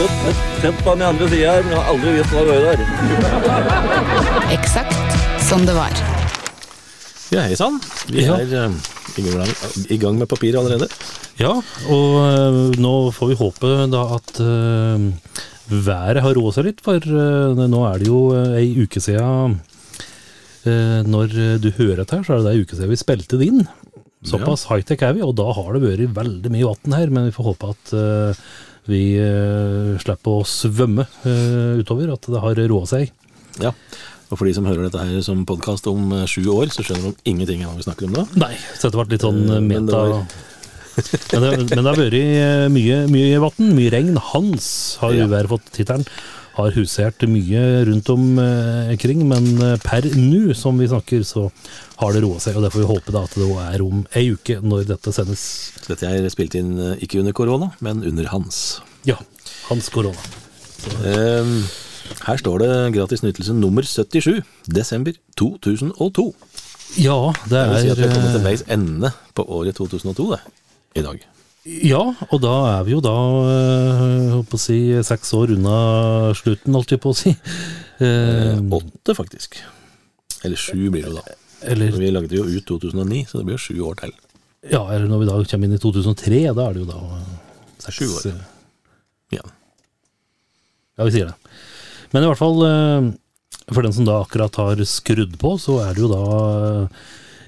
Sett på den andre sida her, men jeg har aldri visst hva det var der. Eksakt som det var. Ja, hei sann. Vi Ja. er eh, i gang- med papiret allerede. Ja, og øh, nå får vi håpe da at uh, været har roa seg litt, for uh, nå er det jo uh, ei uke øh, Når du hører dette her, så er det ei uke siden vi spilte det inn. Såpass high-tech er vi, og da har det vært veldig mye vann her, men vi får håpe at øh, vi øh, slipper å svømme øh, utover, at det har roa seg. Ja. Og for de som hører dette her som podkast om eh, sju år, så skjønner de ingenting av hva vi snakker om da. Nei, så dette ble litt sånn Eh, øh, men det meta... men, det, men det har vært mye, mye vann, mye regn. Hans har Ja. uværet fått tittelen. Har husert mye rundt omkring, men øh, per nå som vi snakker, så har det roa seg. Og det får vi håpe da at det er om ei uke når dette sendes. Dette er spilt inn eh, ikke under korona, men under hans. Ja, Hans korona. Um, her står det gratis nytelse nummer 77, desember 2002. Ja, det Jeg vil si at vi er er kommet til øh, veis ende på året 2002, det, i dag. Ja, og da er vi jo da holdt på å si, seks år unna slutten, holdt jeg på å si. Eh, Eh, Åtte, faktisk. Eller sju blir det jo da. eller Vi lagde jo ut 2009, så det blir jo sju år til. Ja, eller når vi da kommer inn i 2003, da er det jo da eh, seks Sju år. eh, Ja. Ja, vi sier det. Men i hvert fall, eh, for den som da akkurat har skrudd på, så er det jo da eh,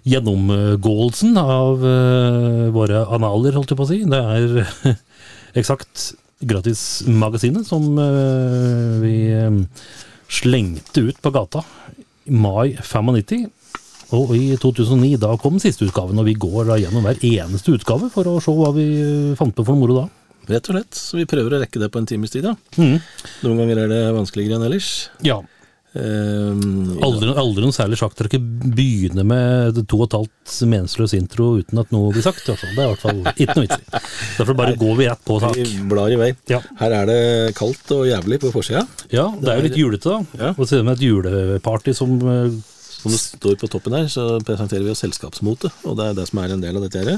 gjennomgåelsen av eh, våre analer, holdt jeg på å si. Det er eksakt gratismagasinet som eh, vi eh, slengte ut på gata i mai 95. Og i 2009 da kom siste utgaven, og vi går da gjennom hver eneste utgave for å se hva vi fant på for moro da. Rett og slett. Så vi prøver å rekke det på en times tid, da. Mm. Noen ganger er det vanskeligere enn ellers. Ja, Um, Aldri, aldri noe særlig sjakk. Dere ikke begynne med to og et halvt meningsløs intro uten at noe blir sagt. Det er i hvert fall ikke noe vits i. Derfor bare går vi rett på sak. Vi blar i vei. Ja. Her er det kaldt og jævlig på forsida, Ja, det er jo litt julete, da. Ja. Og det med et juleparty som eh, som det står på toppen her, så presenterer vi oss selskapsmote, og det er det som er en del av dette her.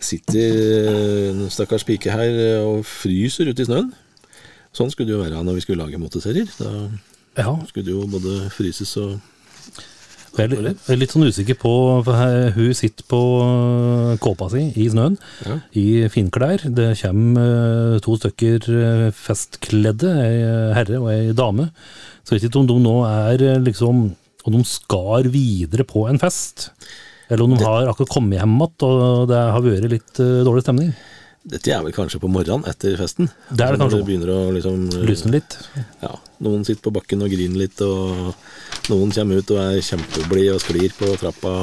Sitter en stakkars pike her og fryser ute i snøen. Sånn skulle det jo være når vi skulle lage moteserier. Da Ja. skulle jo både fryses og Jeg er, litt, jeg er litt sånn usikker på for her, Hun sitter på eh, kåpa si i snøen, Ja. i finklær. Det kommer eh, to stykker eh, festkledde, ei herre og ei dame. Så jeg vet ikke om de nå er liksom Om de skar videre på en fest. Eller om de har akkurat kommet hjem igjen og det har vært litt dårlig stemning. Dette er vel kanskje på morgenen etter festen? Det er det Når kanskje. det begynner å liksom Lysne litt. Ja, noen sitter på bakken og griner litt, og noen kommer ut og er kjempeblide og sklir på trappa.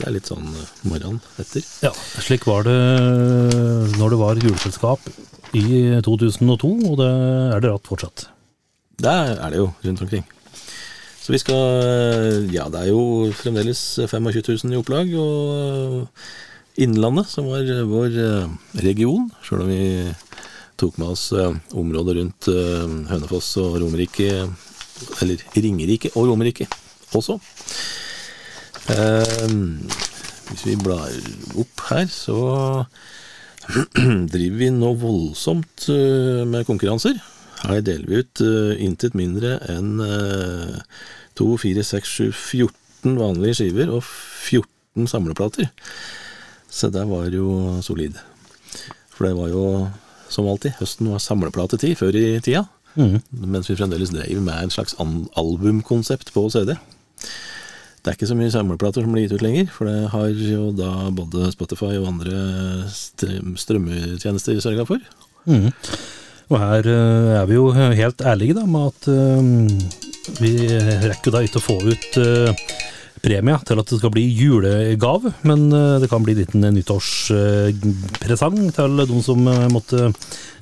Det er litt sånn eh, morgenen etter. Ja, slik var det når det var juleselskap i 2002, og det er det ratt fortsatt. Det er det jo rundt omkring. Så vi skal Ja, det er jo fremdeles 25 000 i opplag, og Innlandet, som var vår eh, region, sjøl om vi tok med oss eh, området rundt eh, Hønefoss og Romerike, eller Ringerike og Romerike også. Eh, Hvis vi blar opp her, så driver vi nå voldsomt eh, med konkurranser. Her deler vi ut eh, intet mindre enn eh, 2, 4, 6, 7, 14 vanlige skiver og 14 samleplater. Så det var jo solid. For det var jo, som alltid, høsten var samleplatetid før i tida. Mens vi fremdeles drev med en slags albumkonsept på CD. Det er ikke så mye samleplater som blir gitt ut lenger, for det har jo da både Spotify og andre strømmetjenester sørga for. Og her eh, er vi jo helt ærlige da, med at eh, vi rekker da ikke å få ut eh, premie til at det skal bli julegave, men eh, det kan bli en liten nyttårspresang til de som eh, måtte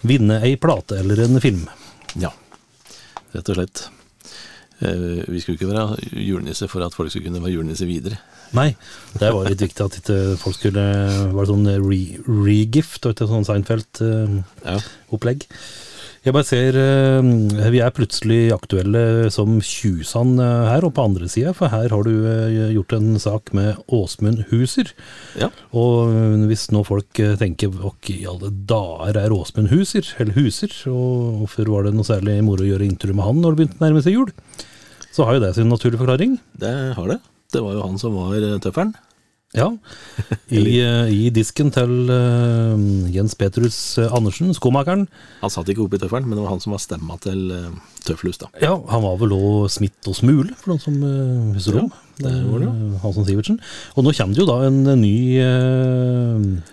vinne ei plate eller en film. Ja, rett og slett. Eh, Vi skulle ikke være julenisse for at folk skulle kunne være julenisse videre. Nei, det var litt viktig at ikke folk skulle være sånn re- regift og ikke sånn Seinfeld-opplegg. Ja. Jeg bare ser eh, Vi er plutselig aktuelle som tjusan eh, her, og på andre sida, for her har du eh, gjort en sak med Åsmund Huser. ja. Og hvis nå folk tenker ok, i alle dager er Åsmund Huser, eller Huser, og hvorfor var det noe særlig moro å gjøre intervju med han når det begynte å nærme seg jul, så har jo det sin naturlige forklaring. Det har det. Det var jo han som var tøffelen. Ja, i, øh, i disken til uh, Jens Petrus øh, Andersen, skomakeren. Han satt ikke oppe i tøfferen, men det var han som var stemma til uh, Tøfflus, da. Ja, han var vel òg Smitt og Smule, for noen som uh, husker om. det var det. Øh, Hansen Sivertsen. Og nå kommer det jo da en ny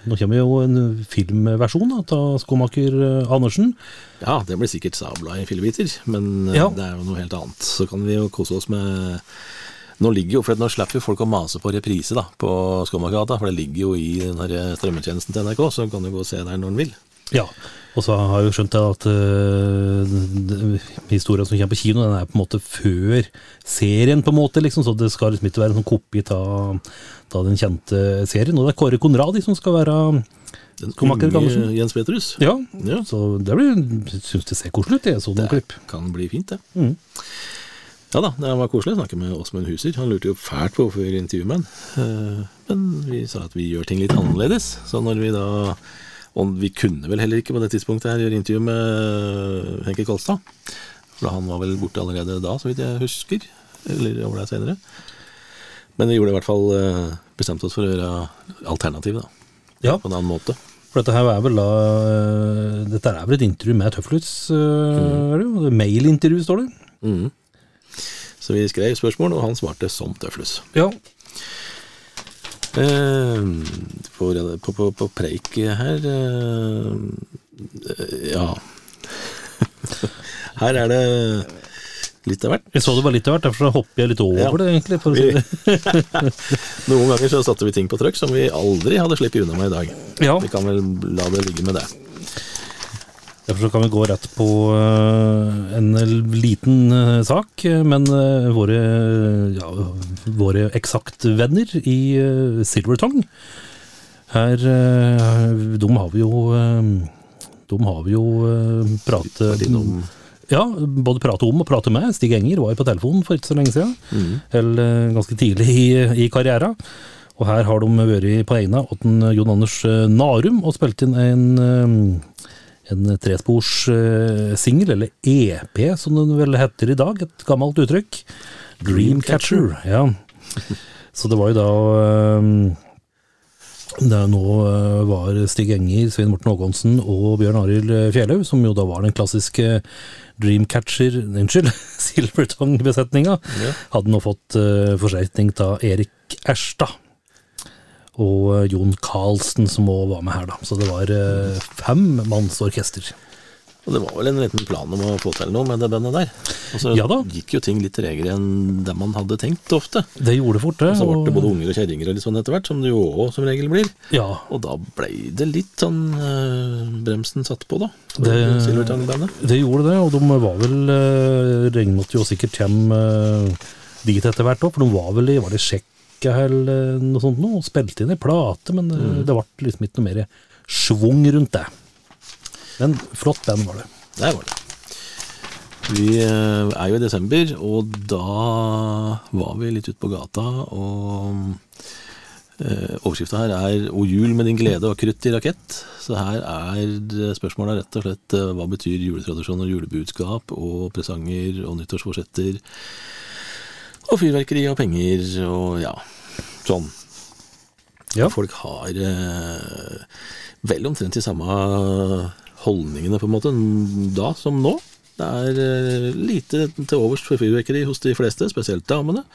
Nå kommer jo en filmversjon av skomaker Andersen. Ja, det blir sikkert sabla i fillebiter, men eh, Ja. det er jo noe helt annet. Så kan vi jo kose oss med Nå ligger jo, for nå slipper jo folk å mase på reprise da, på Skomagata, for det ligger jo i den her strømmetjenesten til NRK, så kan du gå og se der når du vil. Ja, og så har jeg jo skjønt at uh, historien som kommer på kino, den er på en måte før serien, på en måte, liksom, så det skal liksom ikke være en sånn kopi av den kjente serien. Og det er Kåre Konradi som skal være Den unge Jens Petrus. Ja, Ja. så det blir Syns det ser koselig ut, jeg så noen klipp. kan bli fint, det. Mm. Ja da, det var koselig å snakke med Åsmund Huser. Han lurte jo fælt på hvorfor vi intervjuet intervju med han. Eh, Men vi sa at vi gjør ting litt annerledes. Så når vi da Og vi kunne vel heller ikke på det tidspunktet her gjøre intervju med Henke Kolstad. For han var vel borte allerede da, så vidt jeg husker. Eller over der senere. Men vi gjorde i hvert fall eh, bestemte oss for å gjøre alternativet, da. Ja, På en annen måte. for dette her er vel da Dette er vel et intervju med Tøffelhus, mm. er det jo? Er Mailintervju, står det. Mhm. Så vi skrev spørsmål, og han svarte som tøflus. Ja. Eh, på, på, på, på preik her eh, Ja. Her er det litt av hvert. Jeg så det var litt av hvert, derfor hopper jeg litt over Ja. det, egentlig. For å si det. Noen ganger så satte vi ting på trykk som vi aldri hadde sluppet unna med i dag. Ja. Vi kan vel la det ligge med det. Derfor kan vi gå rett på øh, en liten øh, sak, men øh, våre, ja, våre eksakt-venner i Silvertong Her De har vi jo De har vi jo pratet om Ja, både prate om og prate med. Stig Enger var jo på telefonen for ikke så lenge siden. Eller øh, ganske tidlig i, i karrieren. Og her har de vært på Eina åt Jon Anders Narum og spilt inn en en trespors uh, singel, eller EP som den vel heter i dag, et gammelt uttrykk. Dreamcatcher, ja. Så det var jo da um, det nå uh, var Stig Enger, Svein Morten Håkonsen og Bjørn Arild Fjellhaug, som jo da var den klassiske Dreamcatcher, unnskyld, Silvertong-besetninga, hadde nå fått uh, forsterkning av Erik Erstad og eh, Jon Carlsen som òg var med her, da. Så det var eh, fem manns orkester. Og det var vel en liten plan om å få til noe med det bandet der. Og så Ja gikk jo ting litt tregere enn det man hadde tenkt ofte. Det gjorde fort, det. Og så ble det både unger og kjerringer og litt sånn etter hvert, som det jo òg som regel blir. Ja, Og da ble det litt sånn eh, bremsen satt på, da. Det- det gjorde det, og de var vel uh, Regnet jo sikkert hjem eh, dit etter hvert òg, for de var vel i Var det Tsjekkia eller noe sånt noe, og spilte inn ei plate, men eh, Mm. det ble liksom ikke noe mer schwung rundt det. Men flott band var det. Der var det. Vi eh, er jo i desember, og da var vi litt ute på gata, og eh, overskrifta her er 'O jul med din glede og krutt i rakett'. Så her er spørsmåla rett og slett eh, hva betyr juletradisjon og julebudskap og presanger og nyttårsforsetter og fyrverkeri og penger og ja, sånn. Ja. Folk har eh, vel omtrent de samme holdningene på en måte da som nå. Det er eh, lite til overs for fyrverkeri hos de fleste, spesielt damene.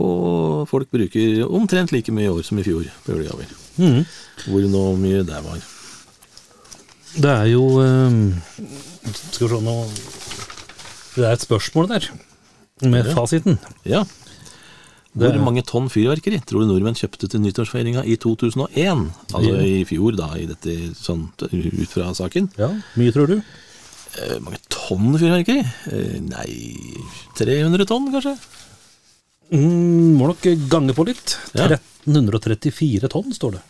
Og folk bruker omtrent like mye i år som i fjor på julegaver. Mm. Hvor nå mye det var. Det er jo eh, Skal vi se nå Det er et spørsmål der, med fasiten. Ja. Det Hvor mange tonn fyrverkeri tror du nordmenn kjøpte til nyttårsfeiringa i 2001? Altså i fjor, da, i dette sånn ut fra saken. Ja, mye tror du? Eh, mange tonn fyrverkeri? Eh, Nei 300 tonn, kanskje? Mm, må nok gange på litt. Ja. 1334 tonn, står det.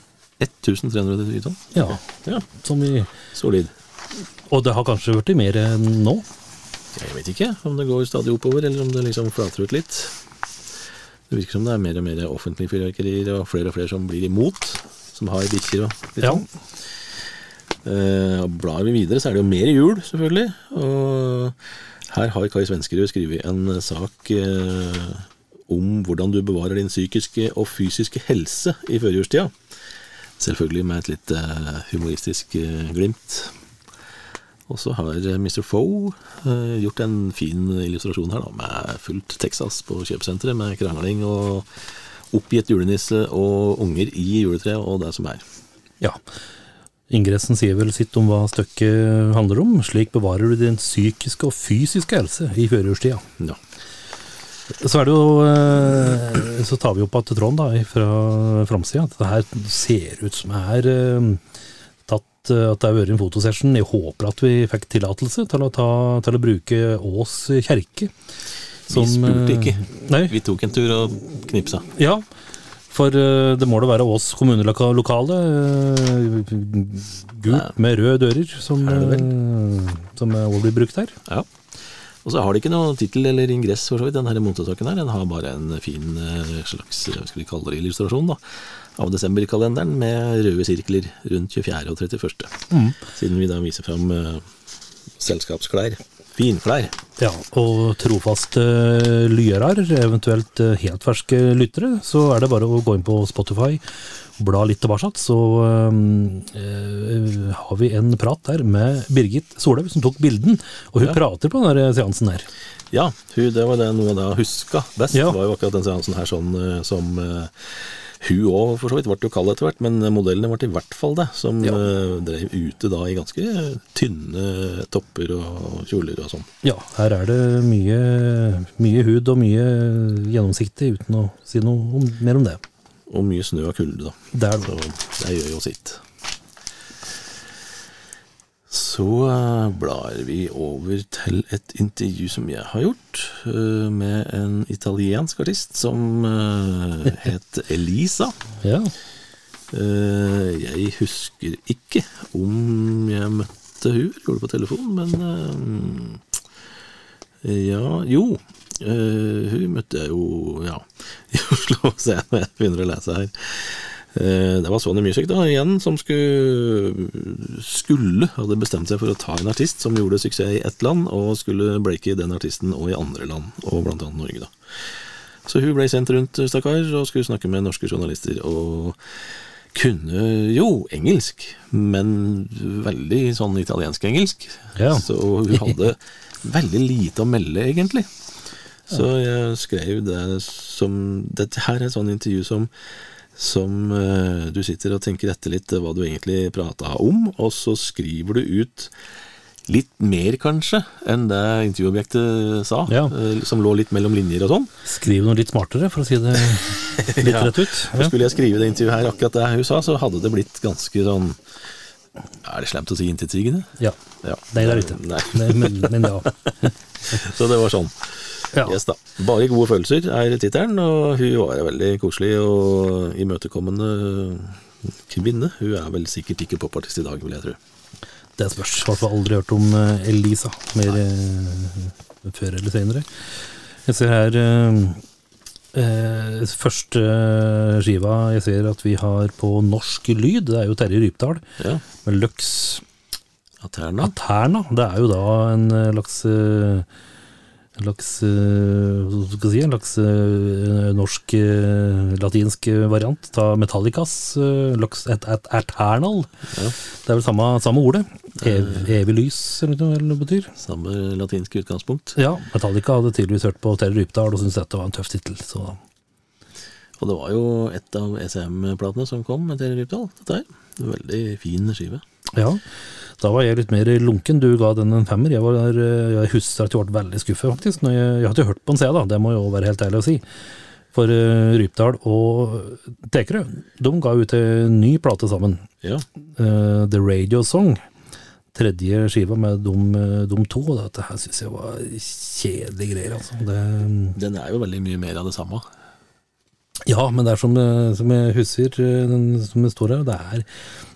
1334 tonn? Ja, Ja, som i solid. og det har kanskje blitt mer enn nå. Jeg vet ikke om det går stadig oppover, eller om det liksom flater ut litt. Det virker som det er mer og mer offentlige fyrverkerier, og flere og flere som blir imot, som har bikkjer og litt sånn. Ja. Uh, Blar vi videre, så er det jo mer jul, selvfølgelig. Og her har Kai Svenskerud skrevet en sak uh, om hvordan du bevarer din psykiske og fysiske helse i førjulstida. Selvfølgelig med et litt uh, humoristisk eh, glimt. Og så har eh, Mr. Foe eh, gjort en fin illustrasjon her, da, med fullt Texas på kjøpesenteret, med krangling og oppgitt julenisse og unger i juletreet og det som er. Ja. Ingressen sier vel sitt om hva stykket handler om. Slik bevarer du din psykiske og fysiske helse i førjulstida. Ja. Så er det jo eh, Så tar vi opp at Trond da fra framsida. Dette her ser ut som er eh, At det har vært en fotosession. Jeg håper at vi fikk tillatelse til til å bruke Ås kjerke. Vi spurte ikke. eh, Nei, Vi tok en tur og knipsa. ja. For eh, det må da være Ås kommunelokale. Gult med røde dører, som, som også blir brukt her. Ja. Og så har det ikke noe tittel eller ingress, for så vidt, den her motorsaken her. Den har bare en fin slags hva skal vi kalle det, illustrasjon da, av desemberkalenderen med røde sirkler rundt 24. og 31. Siden vi da viser fram uh, selskapsklær. Finklær. Ja, og trofaste lyere, eventuelt uh, helt ferske lyttere, så er det bare å gå inn på Spotify, bla litt tilbake, så eh, har vi en prat der med Birgit Solhaug, som tok bilden, og hun Ja. prater på den der seansen her. Ja, hun, det var det noe jeg huska best. Ja. Det var jo akkurat den seansen her sånn eh, som eh, hun òg for så vidt ble jo kald etter hvert, men modellene ble i hvert fall det. Som Ja. eh, drev ute da i ganske tynne topper og kjoler og sånn. Ja, her er det mye, mye hud og mye gjennomsiktig, uten å si noe om, mer om det. Og mye snø og kulde, da. Det er Så det gjør jo sitt. Så eh, blar vi over til et intervju som jeg har gjort, eh, med en italiensk artist som eh, het Elisa. Ja, jeg husker ikke om jeg møtte hun, gjorde det på telefon, men Ja, jo. Uh, hun møtte jeg jo, ja, i Oslo. Se når jeg begynner å lese her. Eh, Det var Sony Music da, igjen, som skulle, skulle hadde bestemt seg for å ta en artist som gjorde suksess i ett land, og skulle breake den artisten og i andre land, og blant annet Norge, da. Så hun ble sendt rundt, stakkar, og skulle snakke med norske journalister, og kunne jo engelsk, men veldig sånn italiensk-engelsk. Ja. Så hun hadde veldig lite å melde, egentlig. Så jeg skrev det som Dette her er et sånt intervju som som eh, du sitter og tenker etter litt hva du egentlig prata om, og så skriver du ut litt mer, kanskje, enn det intervjuobjektet sa. Ja. eh, Som lå litt mellom linjer og sånn. skriv noe litt smartere, for å si det litt Ja. rett ut. Ja. Skulle jeg skrive det intervjuet her akkurat det hun sa, så hadde det blitt ganske sånn Er det slemt å si intetsigende? Ja. Ja. Nei, det er det ikke. Nei. Men, men ja. Så det var sånn. ja. Yes, da. Bare gode følelser er tittelen, og hun var en veldig koselig og imøtekommende kvinne. Hun er vel sikkert ikke popartist i dag, vil jeg tro. Det spørs. I hvert fall aldri hørt om eh, Elisa mer Nei. før eller senere. Jeg ser her eh, eh, første skiva jeg ser at vi har på norsk lyd, det er jo Terje Rypdal Ja. med Lux Aterna. Aterna. Det er jo da en laks slags eh, en slags eh, hva si, en slags eh, norsk eh, latinsk variant av Metallicas Lux et, et, Eternal. Ja. Det er vel samme, samme ordet. Ev, evig lys, eller noe det betyr. Samme latinske utgangspunkt. Ja, Metallica hadde tydeligvis hørt på Terje Rypdal og syntes dette var en tøff tittel. Og det var jo et av ECM-platene som kom med Terje Rypdal. Dette her. Veldig fin skive. Ja, da var jeg litt mer lunken. Du ga den en femmer. Jeg, var, eh, jeg husker at jeg ble veldig skuffet, faktisk. Når jeg, jeg hadde hørt på den siden, da. Det må jeg jo være helt ærlig å si. For uh, Rypdal og Tekerø, de ga ut en ny plate sammen. Ja. Uh, The Radio Song. tredje skiva med de, de to, og dette her syns jeg var kjedelige greier, altså. Det, Den er jo veldig mye mer av det samme. Ja, men det er som, eh, som jeg husker, eh, som det står her, det er,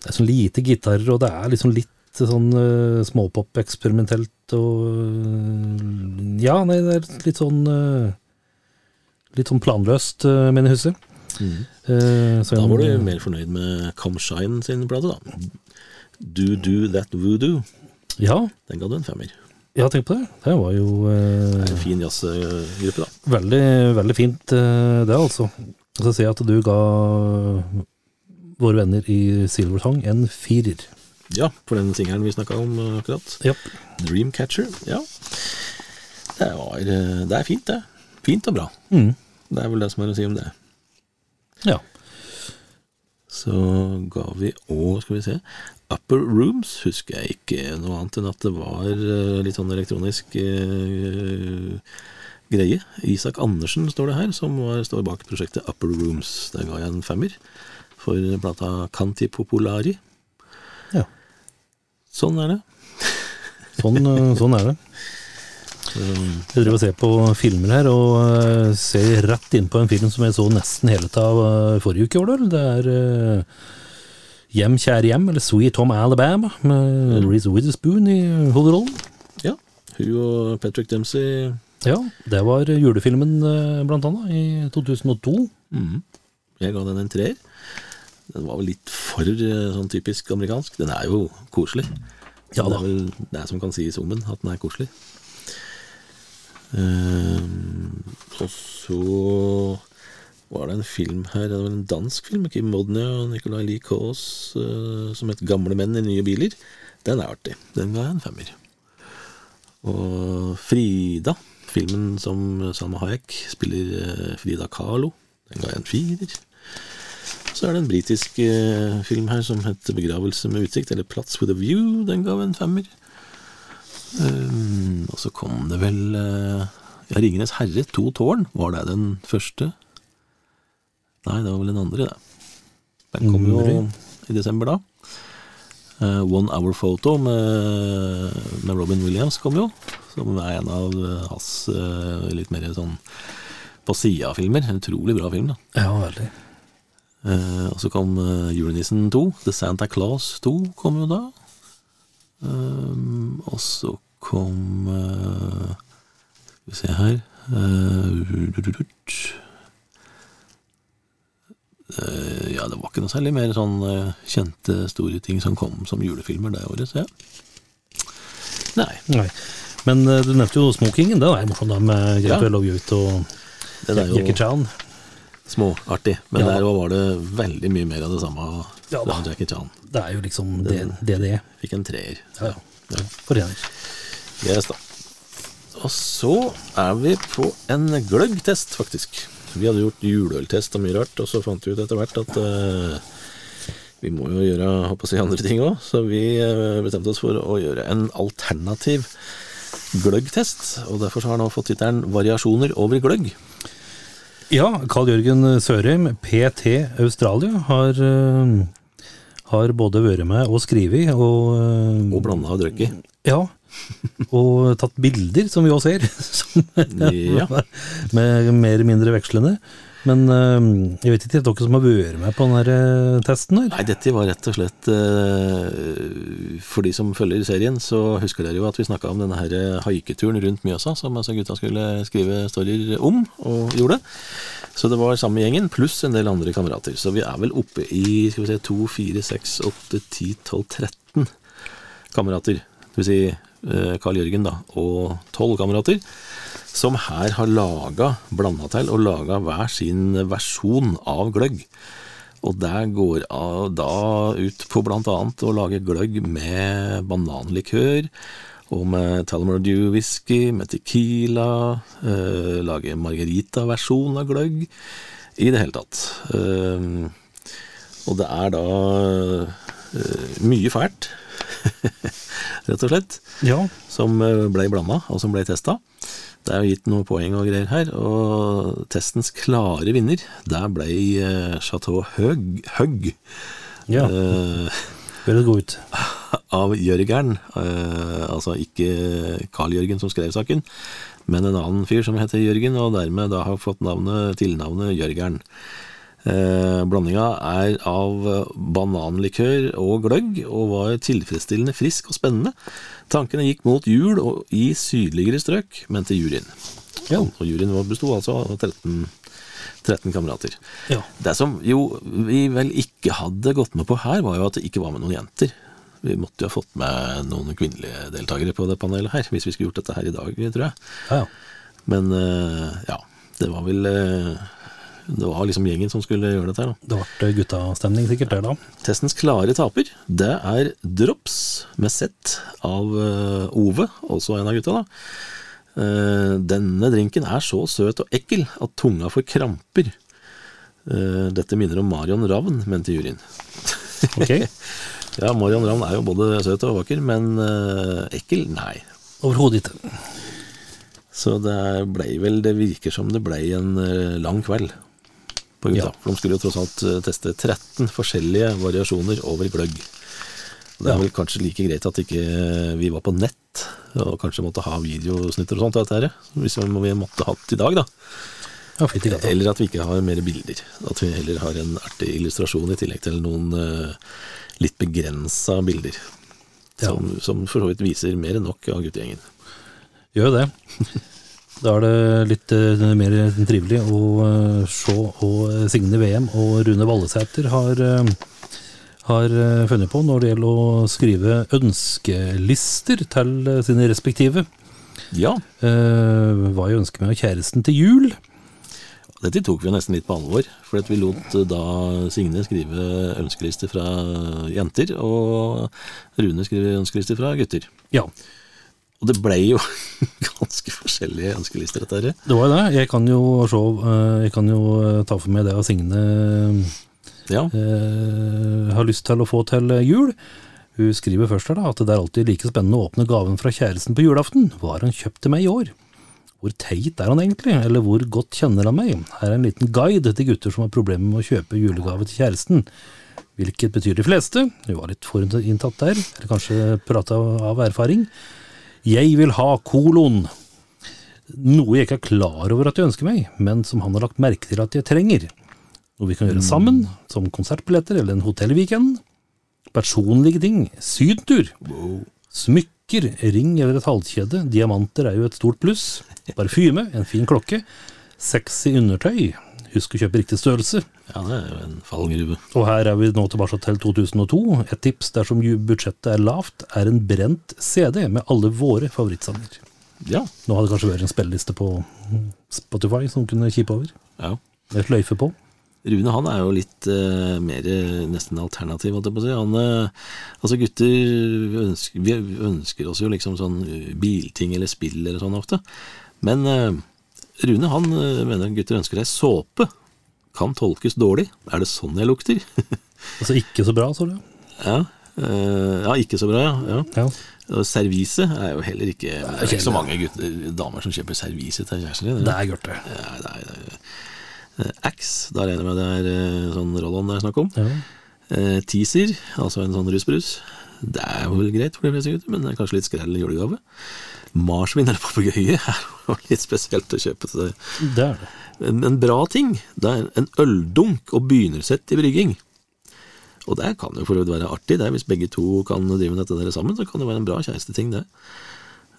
det er sånn lite gitarer, og det er liksom litt sånn uh, småpop eksperimentelt og uh, Ja, nei, det er litt sånn uh, Litt sånn planløst, uh, mener jeg husker. Eh, så Da var du mer fornøyd med Come Shine sin plate, da. Do Do That Voodoo. Ja, Den ga du en femmer. ja, tenk på det. Det var jo uh, Det er en fin jazzgruppe, da. Veldig, veldig fint eh, det, altså. Så ser jeg at du ga våre venner i Silvertang en firer. Ja, for den singelen vi snakka om eh, akkurat. Ja. Dreamcatcher. Ja. Det, var, eh, det er fint, det. Fint og bra. Mm. Det er vel det som er å si om det. ja. Så ga vi òg, skal vi se Upper Rooms husker jeg ikke noe annet enn at det var litt sånn elektronisk eh, greie. Isak Andersen står det her, som var, står bak prosjektet Upper Rooms. Der ga jeg en femmer for plata Canti Popolari. ja. Sånn er det. Sånn, eh, sånn er det. Jeg driver og ser på filmer her, og eh, ser rett inn på en film som jeg så nesten hele av eh, forrige uke. Var det, er Hjem, kjære hjem, eller Sweet Home Alabama, med Reece Witherspoon i hovedrollen. Ja. Hun og Patrick Dempsey Ja, det var julefilmen, eh, blant annet, i 2002. Mm. Jeg ga den en treer. Den var vel litt for eh, sånn typisk amerikansk. Den er jo koselig. Ja det er vel det som kan sies om den, at den er koselig. Ehm, og så var det en film her, det var en dansk film med Kim Modnia og Nicolai Lee Kaas uh, som het 'Gamle menn i nye biler'. Den er artig. Den ga jeg en femmer. Og Frida, filmen som Salma Hayek spiller eh, Frida Kahlo, den ga jeg en firer. Så er det en britisk eh, film her som heter 'Begravelse med utsikt', eller 'Plats with a view'. Den ga en femmer. Um, og så kom det vel uh, ja, 'Ringenes herre', to tårn. Var det den første? Nei, det var vel den andre, det. Den kom jo i desember da. Eh, 'One Hour Photo' med, med Robin Williams kom jo. Som er en av eh, hans uh, litt mer sånn på sida-filmer. En utrolig bra film, da. Ja, veldig. Uh, og så kom Julenissen 2. The Santa Claus 2 kom jo da. Og så kom Skal vi se her eh, Ja, det var ikke noe særlig mer sånn eh, kjente, store ting som kom som julefilmer det året, ser jeg. Nei. Nei. Men eh, du nevnte jo Smokingen. Den er morsom, da, med Ja. Grete Love Ut og Jackie jo Chan. småartig, men Ja. der var det veldig mye mer av det samme Ja fra. Jackie Chan. Det er jo liksom det det, det er. Fikk en treer. Ja, ja. Fortjener. Yes, da. Og så er vi på en gløggtest, faktisk. Vi hadde gjort juleøltest og mye rart, og så fant vi ut etter hvert at uh, vi må jo gjøre håper å si andre ting òg, så vi uh, bestemte oss for å gjøre en alternativ gløggtest. Og derfor så har den nå fått tittelen 'Variasjoner over gløgg'. Ja, Carl Jørgen Sørheim, PT Australia, har, uh, har både vært med og skrevet, og, Og blanda og drukket. Ja, og tatt bilder, som vi også ser, Ja. med mer eller mindre vekslende. Men eh, jeg vet ikke, dere som har vært med på denne testen her? Nei, dette var rett og slett eh, For de som følger serien, så husker dere jo at vi snakka om denne her haiketuren rundt Mjøsa, som altså gutta skulle skrive storyer om, og gjorde. Så det var samme gjengen, pluss en del andre kamerater. Så vi er vel oppe i skal vi se, 2, 4, 6, 8, 10, 12, 13 kamerater. Det vil si eh, Carl Jørgen da, og 12 kamerater. Som her har laga, blanda til, og laga hver sin versjon av gløgg. Og der går da ut på bl.a. å lage gløgg med bananlikør, og med Tullamore Dew whisky, med tequila, eh, lage margarita-versjon av gløgg, i det hele tatt. Eh, og det er da eh, mye fælt, rett og slett Ja, som eh, ble blanda, og som ble testa. Det er jo gitt noen poeng og greier her, og testens klare vinner, der ble eh, Chateau Høg, Høg ja. Eh, Høres god ut. av Jørgeren, eh, altså ikke Carl Jørgen som skrev saken, men en annen fyr som heter Jørgen, og dermed da har fått navnet, tilnavnet Jørgern. Eh, blandinga er av eh, bananlikør og gløgg, og var tilfredsstillende frisk og spennende. Tankene gikk mot jul og i sydligere strøk, mente juryen. Ja. Og juryen besto altså av 13, 13 kamerater. Ja. Det som jo vi vel ikke hadde gått med på her, var jo at det ikke var med noen jenter. Vi måtte jo ha fått med noen kvinnelige deltakere på det panelet her, hvis vi skulle gjort dette her i dag, tror jeg. Ja, ja. Men eh, ja, det var vel eh, Det var liksom gjengen som skulle gjøre dette her, da. Det ble guttastemning sikkert der da. Testens klare taper, det er Drops med sett av eh, Ove, også en av gutta, da. Eh, denne drinken er så søt og ekkel at tunga får kramper. Eh, dette minner om Marion Ravn, mente juryen. Okay. Ja, Marion Ravn er jo både søt og vakker, men ekkel? Nei. overhodet ikke. Så det blei vel Det virker som det blei en lang kveld på gutta. Ja. For de skulle jo tross alt eh, teste 13 forskjellige variasjoner over gløgg. Det er vel kanskje like greit at ikke vi var på nett, og kanskje måtte ha videosnutter og sånt av dette her, hvis vi måtte hatt i dag, da. Ja. Eller at vi ikke har mer bilder. At vi heller har en artig illustrasjon i tillegg til noen eh, litt begrensa bilder. Ja. Som, som for så vidt viser mer enn nok av guttegjengen. Gjør jo det. Da er det litt eh, mer trivelig å eh, se og Signe VM og Rune Vallesæter har, eh, har eh, funnet på når det gjelder å skrive ønskelister til eh, sine respektive. Ja, Eh, hva jeg ønsker meg av kjæresten til jul. Dette tok vi nesten litt på alvor, for at vi lot eh, da Signe skrive ønskelister fra jenter, og Rune skrive ønskelister fra gutter. Ja, Og det ble jo ganske forskjellige ønskelister, dette her. det var jo det. Jeg kan jo se eh, Jeg kan jo eh, ta for meg det av Signe Ja, eh, har lyst til å få til jul. Hun skriver først her da, at det er alltid like spennende å åpne gaven fra kjæresten på julaften. Hva har han kjøpt til meg i år? Hvor teit er han egentlig, eller hvor godt kjenner han meg? Her er en liten guide til gutter som har problemer med å kjøpe julegave til kjæresten. Hvilket betyr de fleste. Hun var litt forinntatt der, eller kanskje prata av erfaring. Jeg vil ha kolon. Noe jeg ikke er klar over at jeg ønsker meg, men som han har lagt merke til at jeg trenger. Noe vi kan gjøre sammen, som konsertbilletter eller en hotellweekend. Personlige ting, sydentur. Smykker, ring eller et halskjede, diamanter er jo et stort pluss. Parfyme, en fin klokke. Sexy undertøy. Husk å kjøpe riktig størrelse. ja det er jo en fallgruve. Og her er vi nå tilbake til 2002. Et tips dersom budsjettet er lavt, er en brent CD med alle våre favorittsanger. Ja, Nå hadde det kanskje vært en spilleliste på Spotify som kunne kippe over. ja. Med sløyfe på. Rune han er jo litt uh, mer eh, nesten alternativ, holdt jeg på å si. Han, uh, altså gutter vi ønsker, vi ønsker oss jo liksom sånn eh, bilting eller spill eller sånn ofte. Men eh, Rune han eh, mener gutter ønsker seg såpe. Kan tolkes dårlig. Er det sånn jeg lukter? Altså ikke så bra, sa du? ja. eh, ja, ikke så bra, ja. ja. Ja. Servise er jo heller ikke Det er ikke så mange gutter, damer som kjøper servise til kjæresten din. Det er gørte. Ja, det er, det er, Ax, da regner jeg med det er eh, sånn roll-on det er snakk om. Ja. Eh, teaser, altså en sånn rusbrus. Det er vel greit for de fleste gutter, men det er kanskje litt skrell julegave. Marsvin eller papegøye er jo litt spesielt å kjøpe til det. Det er det. En, en bra ting, det er en øldunk og begynnersett i brygging. Og det kan jo for så vidt være artig, det hvis begge to kan drive med dette der sammen, så kan det være en bra kjæresteting, det.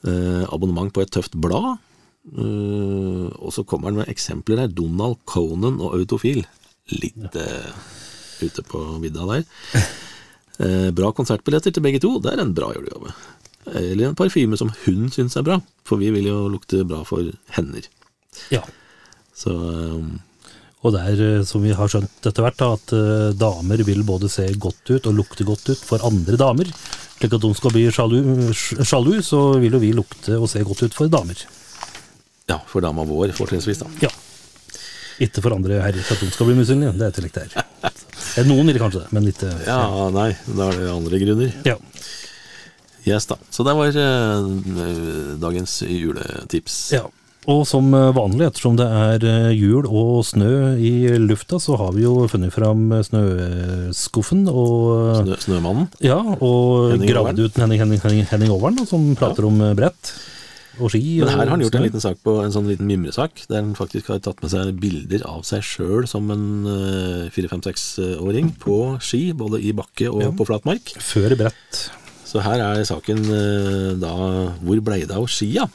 Eh, abonnement på et tøft blad. Eh, og så kommer han med eksempler her. Donald Conan og Autofil. Litt eh, ute på vidda der. Eh, bra konsertbilletter til begge to, det er en bra julegave. Eller en parfyme som hun syns er bra, for vi vil jo lukte bra for hender. Ja. Så um, Og det er, eh, som vi har skjønt etter hvert, at damer vil både se godt ut og lukte godt ut for andre damer. Slik at de skal bli sjalu, sjalu, så vil jo vi lukte og se godt ut for damer. ja, for dama vår, fortrinnsvis, da. Ja. Ikke for andre herrer, for at de skal bli misunnelige. Det er tillegg der. Eh, Noen vil kanskje det, men ikke Ja, nei, da er det andre grunner. Ja. Yes, da. Så det var eh, dagens juletips. ja. Og som eh, vanlig, ettersom det er eh, jul og snø i lufta, så har vi jo funnet fram snøskuffen og Snø, Snømannen. Ja, og gravd ut Henning, Henning, Henning, Overen, som prater om eh, brett og ski. Men her har han gjort en liten sak på en sånn liten mimresak, der han faktisk har tatt med seg bilder av seg sjøl som en eh, fire-fem-seks-åring på ski, både i bakke og Ja. på flatmark. Før brett. Så her er saken eh, da Hvor blei det av skia?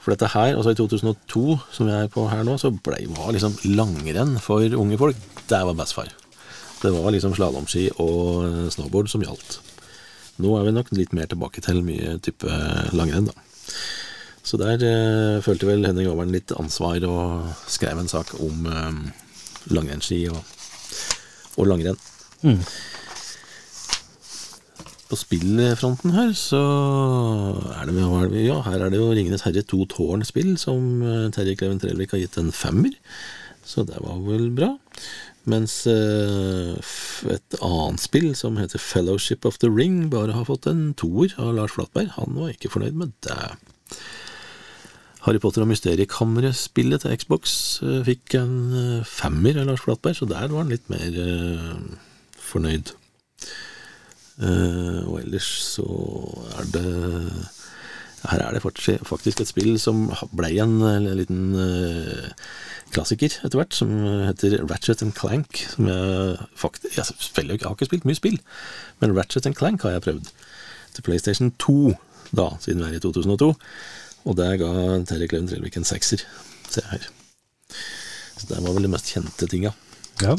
For dette her, altså i 2002, som jeg er på her nå, så blei var liksom langrenn for unge folk. Det var bestefar. Det var liksom slalåmski og eh, snowboard som gjaldt. Nå er vi nok litt mer tilbake til mye type langrenn, da. Så der eh, følte vel Henning Aabern litt ansvar og skrev en sak om eh, langrennsski og, og langrenn. Mm. På spillfronten her, så er det, er Ja, her er det jo Ringenes herre to tårn-spill, som eh, Terje Kleven Trellvik har gitt en femmer. Så det var vel bra. Mens eh, et annet spill som heter Fellowship of the Ring, bare har fått en toer av Lars Flatberg. Han var ikke fornøyd med det. Harry Potter og Mysteriekammeret-spillet til Xbox eh, fikk en eh, femmer av Lars Flatberg, så der var han litt mer eh, fornøyd. Og ellers så er det Her er det faktisk et spill som blei en, en liten klassiker etter hvert, som heter Ratchet and Clank. Som jeg faktisk Jeg, spiller, jeg har ikke spilt mye spill, men Ratchet and Clank har jeg prøvd. Til PlayStation 2, da, siden vi er i 2002. Og der ga Terje Kleven Trellevik en sekser, ser jeg her. Så det var vel de mest kjente tinga. Ja.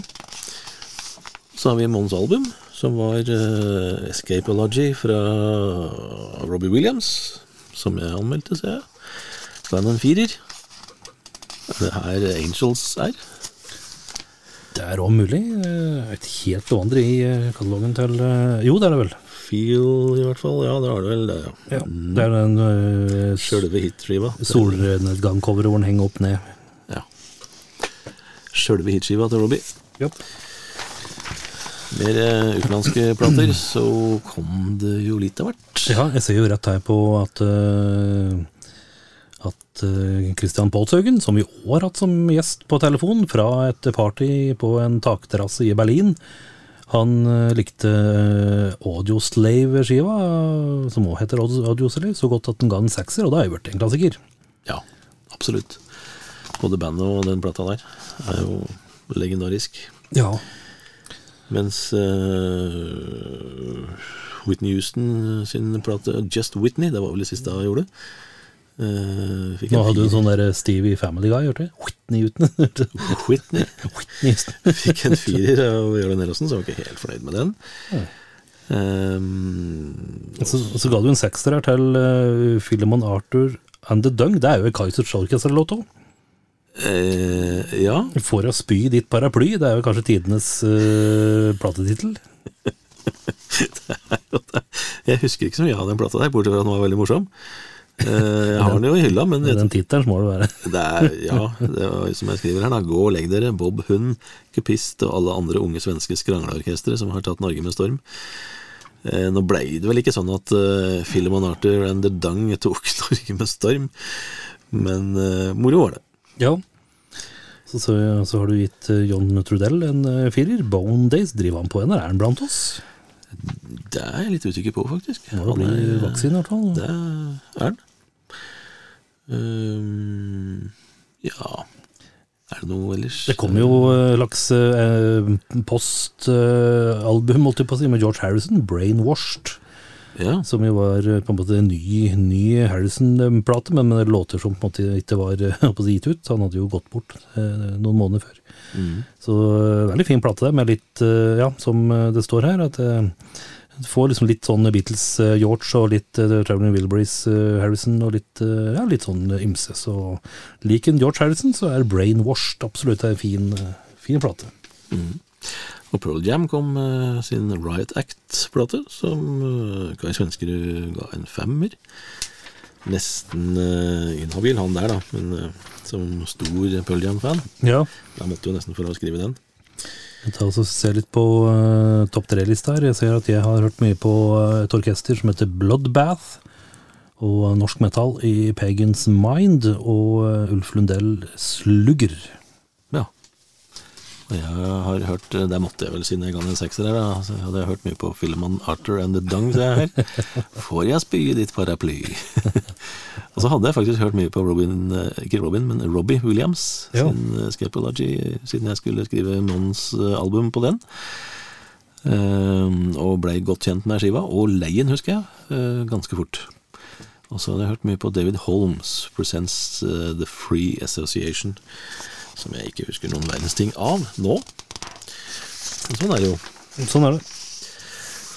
Så har vi Mons album, som var uh, Escapology fra Robbie Williams, som jeg anmeldte, ser jeg. Så er det en firer. Er det her Angels er? Det er òg mulig. Eh, Et helt vandre i eh, katalogen til eh, Jo, det er det vel. Feel, i hvert fall. Ja, det har det vel, det, ja. Ja. Det er den uh, Sjølve hitskiva. solnedgang-coveret hvor den henger opp ned. Ja. Sjølve hitskiva til Robbie. Ja. Mer uh, utenlandske plater, så kom det jo litt av hvert. Ja, jeg ser jo rett her på at uh, at eh, Christian Paulshaugen, som vi òg har hatt som gjest på telefon fra et party på en takterrasse i Berlin, han eh, likte eh, Audioslave-skiva, som òg heter Audio- Audioslave, så godt at den ga en sekser, og da er jo blitt en klassiker. Ja, absolutt. Både bandet og den plata der er jo legendarisk. Ja. Mens uh, Whitney Houston sin plate Just Whitney, det var vel det siste hun gjorde. Uh, Nå hadde du en sånn der Stevie Family Guy, hørte du? Whitney Houston. Whitney Whitney Houston. fikk en firer av Jørgen Nellosen, så jeg var ikke helt fornøyd med den. Um, Så, så ga du en sekser her til uh, Philemon Arthur and the Dung. Det er jo en Kaizers Orchestra-låt òg. Uh, ja, For å spy ditt paraply, det er jo kanskje tidenes uh, platetittel. jeg husker ikke så mye av den plata der, bortsett fra at den var veldig morsom. Eh, jeg har den jo i hylla, men Den tittelen må det være. Det er, ja, det er, som jeg skriver her, da. Gå og legg dere. Bob Hund, Kupist og alle andre unge svenske skrangleorkestre som har tatt Norge med storm. Eh, nå ble det vel ikke sånn at uh, Philemon Arthur and the Dung tok Norge med storm, men uh, moro var det. Ja. Så, så, så har du gitt eh, John Trudell en firer. Bone Days driver han på en, eller er han blant oss? Det er jeg litt usikker på, faktisk. Må det bli vaksine, i hvert fall. Det er han. Um, ja Er det noe ellers? Det kom jo uh, laks uh, postalbum, holdt jeg på å si, med George Harrison, 'Brainwashed'. Ja, Som jo var eh, på en måte en ny, ny Harrison-plate, men med låter som på en måte ikke var eh, på si, gitt ut. Han hadde jo gått bort eh, noen måneder før. mm. Så eh, veldig fin plate der, med litt, eh, ja, som eh, det står her, at eh, du får liksom litt sånn Beatles uh, George og litt uh, Traveling Wilburys uh, Harrison og litt, uh, ja, litt sånn ymse. Så liker en George Harrison, så er Brainwashed absolutt en fin, fin plate. Og Pearl Jam kom med sin Riot Act-plate, som Kai Svenskerud ga en femmer. Nesten inhabil, han der, da, men som stor Pearl Jam-fan. Ja. Da måtte jo nesten få lov å skrive den. Jeg tar også ser litt på uh, topp tre-lista her. Jeg ser at jeg har hørt mye på uh, et orkester som heter Bloodbath. Og norsk metal i Pagans Mind og eh, Ulf Lundell Slugger. Jeg har hørt Det måtte jeg vel siden jeg ga den en sekser her. Da. Så hadde jeg hørt mye på filmen Arthur and the Dung, ser jeg her. Får jeg spy i ditt paraply? og så hadde jeg faktisk hørt mye på Robin, eh, ikke Robin, men Robbie Williams jo. sin eh, Scapology, siden jeg skulle skrive Mons eh, album på den. Eh, og blei godt kjent med skiva, og leien, husker jeg, ganske fort. Og så hadde jeg hørt mye på David Holmes Presents The Free Association, som jeg ikke husker noen verdens ting av nå. Men sånn er det jo. Sånn er det.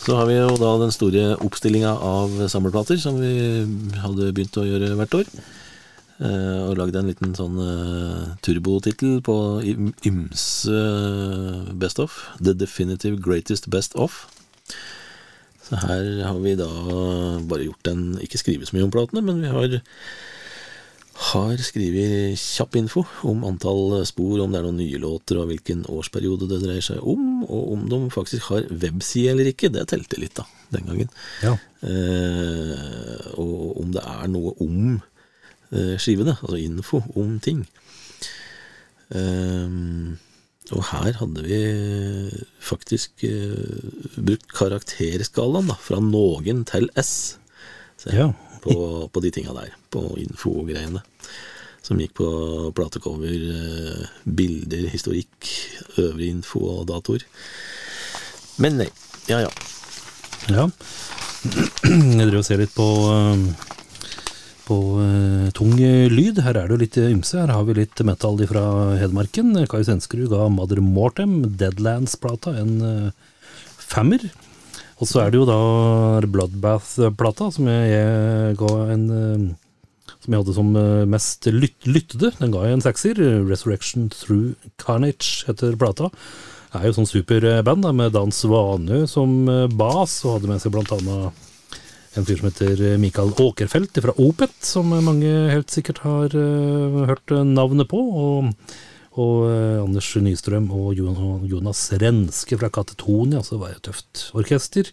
Så har vi jo da den store oppstillinga av samleplater som vi hadde begynt å gjøre hvert år. Eh, og lagde en liten sånn uh, turbotittel på ymse Best of. The Definitive Greatest Best Of. Så her har vi da bare gjort en Ikke skrevet så mye om platene, men vi har har skrevet kjapp info om antall spor, om det er noen nye låter, og hvilken årsperiode det dreier seg om, og om de faktisk har webside eller ikke. Det telte litt, da, den gangen. Ja. Eh, og om det er noe om eh, skivene, altså info om ting. Eh, og her hadde vi faktisk eh, brukt karakterskalaen, da, fra noen til S. Se, Ja. På, på de tinga der, på info-greiene. Som gikk på platecover, eh, bilder, historikk, øvrig info og datoer. Men nei. Ja ja. Ja. Jeg driver og ser litt på, eh, på uh, tung lyd. Her er det jo litt ymse. Her har vi litt metal fra Hedmarken. Kai Svenskerud ga Mother Mortem, Deadlands-plata, en uh, femmer. Og så er det jo da Bloodbath-plata, som jeg, ga en eh, Som jeg hadde som eh, mest lyt, lyttede. Den ga jeg en sekser. Resurrection Through Carnage heter plata. Det er jo sånn superband da, med Dan Svanø som eh, bas, og hadde med seg blant annet en fyr som heter Mikael Åkerfelt fra Opet, som mange helt sikkert har uh, hørt navnet på. Og, og eh, Anders Nystrøm og Jonas Renske fra Katetonia, så det var et tøft orkester.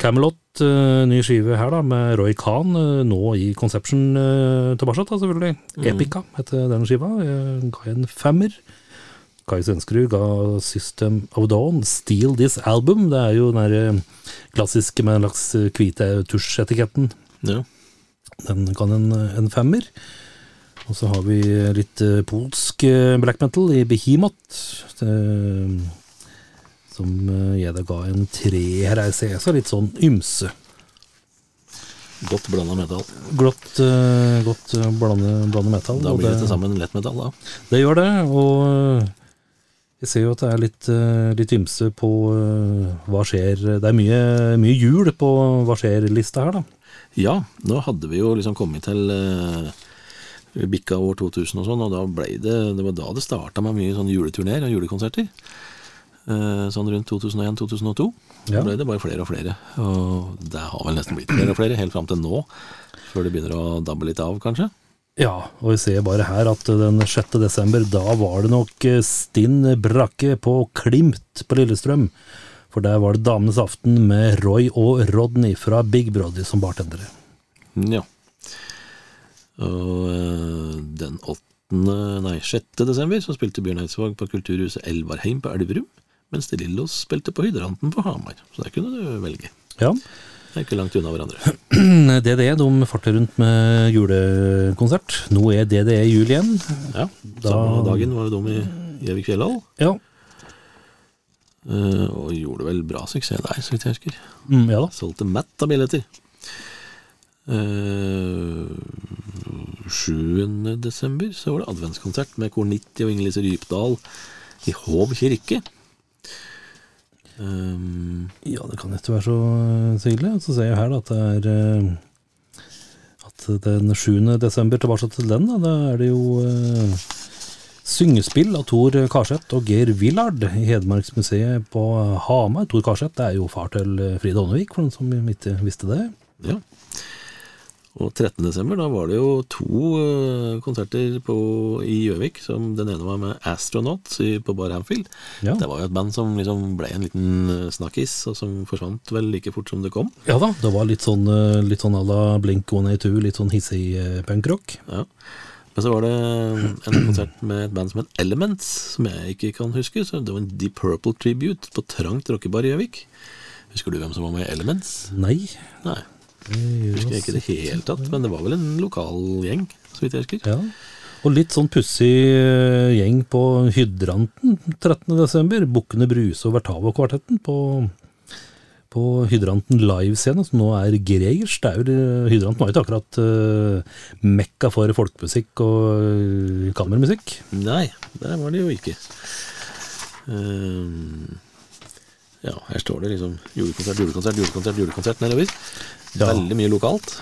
Camelot, eh, ny skive her da, med Roy Khan, eh, nå i Conception tilbake, da, selvfølgelig. Epica heter den skiva. Jeg ga en femmer. Kai Svenskerud ga System of Dawn Steal This Album. Det er jo den der klassiske med den slags eh, hvite tusjetiketten. ja. Den kan en, en femmer. Og så har vi litt eh, polsk eh, black metal i Behemoth. eh, som jeg da ga en treer. Jeg ser så litt sånn ymse. Godt blanda metall. Godt, godt blande, blande metal. Da blir det til sammen lettmetall, da. Det gjør det, og jeg ser jo at det er litt, litt ymse på hva skjer Det er mye, mye jul på hva skjer-lista her, da. Ja, nå hadde vi jo liksom kommet til eh, bikka år 2000 og sånn, og da ble det Det var da det starta med mye sånn juleturneer og julekonserter. Eh, sånn rundt 2001-2002. Ja. Da ble det bare flere og flere. Og det har vel nesten blitt flere og flere, helt fram til nå. Før det begynner å dabbe litt av, kanskje. Ja, og vi ser bare her at den 6. desember, da var det nok øh, stinn brakke på Klimt på Lillestrøm. For der var det Damenes aften med Roy og Rodney fra Big Brody som bartendere. Ja. Og eh, den 8. Nei, 6. desember så spilte Bjørn Eidsvåg på Kulturhuset Elvarheim på Elverum, mens De Lillos spilte på Hydranten på Hamar. Så der kunne du velge. Ja. Det er ikke langt unna hverandre. DDE de farter rundt med julekonsert. Nå er DDE jul igjen. Ja, Da- Samme dagen var jo de i Gjøvik Fjellhall, Ja. Uh, og gjorde vel bra suksess der, så vidt jeg husker. Mm, ja da. Solgte matt av billetter. Eh, 7. desember så var det adventskonsert med Kor 90 og Inger-Lise Rypdal i Hov kirke. Um, Ja, det kan ikke være så, tydelig. Så ser jeg her da, at det er eh, At den 7. desember tilbake til den, da, da er det jo uh, syngespill av Tor Karseth og Geir Willard i Hedmarksmuseet på Hamar. Tor Karseth er jo far til Frida Ånevik, for den som ikke visste det. ja. Og 13. desember, da var det jo to eh, konserter på, i Gjøvik. som Den ene var med Astronauts på Bar Hamfield. Ja. Det var jo et band som liksom ble en liten eh, snakkis, og som forsvant vel like fort som det kom. Ja da, det var litt sånn, eh, litt sånn à la Blink 182, litt sånn hissig punkrock. Ja. Men så var det en konsert med et band som het Elements, som jeg ikke kan huske. så Det var en Deep Purple tribute på Trangt rockebar i Gjøvik. Husker du hvem som var med i Elements? Nei. Nei, husker jeg ikke det hele tatt, men det var vel en lokal gjeng, så vidt jeg husker. Ja. Og litt sånn pussig eh, gjeng på Hydranten 13. desember. Bukkene Bruse og Vertavo-kvartetten på, på Hydranten livescene, som nå er Gregers. Det er jo, Hydranten var jo ikke akkurat uh, mekka for folkemusikk og eh, kammermusikk. Nei, der var det jo ikke. Ehm, ja, her står det liksom julekonsert, julekonsert, julekonsert, julekonsert nedover. Ja. Veldig mye lokalt.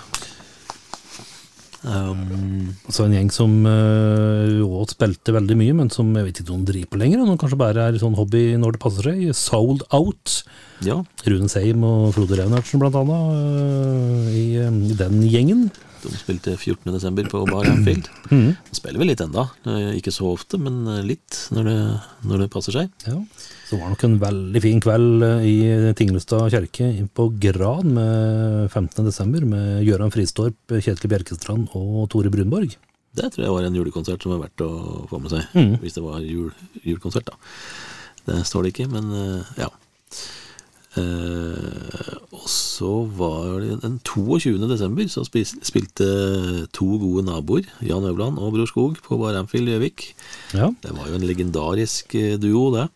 Um, Så en gjeng som uh, Råd spilte veldig mye, men som jeg vet ikke om driver på lenger. Og kanskje bare er sånn hobby når det passer seg. Sold Out. ja, Rune Seim og Frode Raunertsen blant annet uh, i, i den gjengen. de spilte 14. desember på Bar Anfield. Mm. Spiller vel litt enda, eh, ikke så ofte, men eh, litt når det, når det passer seg. Ja. Så var det nok en veldig fin kveld øh, i Tingelstad kjerke på Gran med 15. desember med Gøran Fristorp, Kjetil Bjerkestrand og Tore Brunborg. Det tror jeg var en julekonsert som var verdt å få med seg, Mm. hvis det var jul, julekonsert, da. Det står det ikke, men eh, ja. Eh, og så var det den 22. desember, så spil, spilte to gode naboer, Jan Øvland og Bror Skog, på Bar Amfield Gjøvik. Ja. Det var jo en legendarisk eh, duo, det.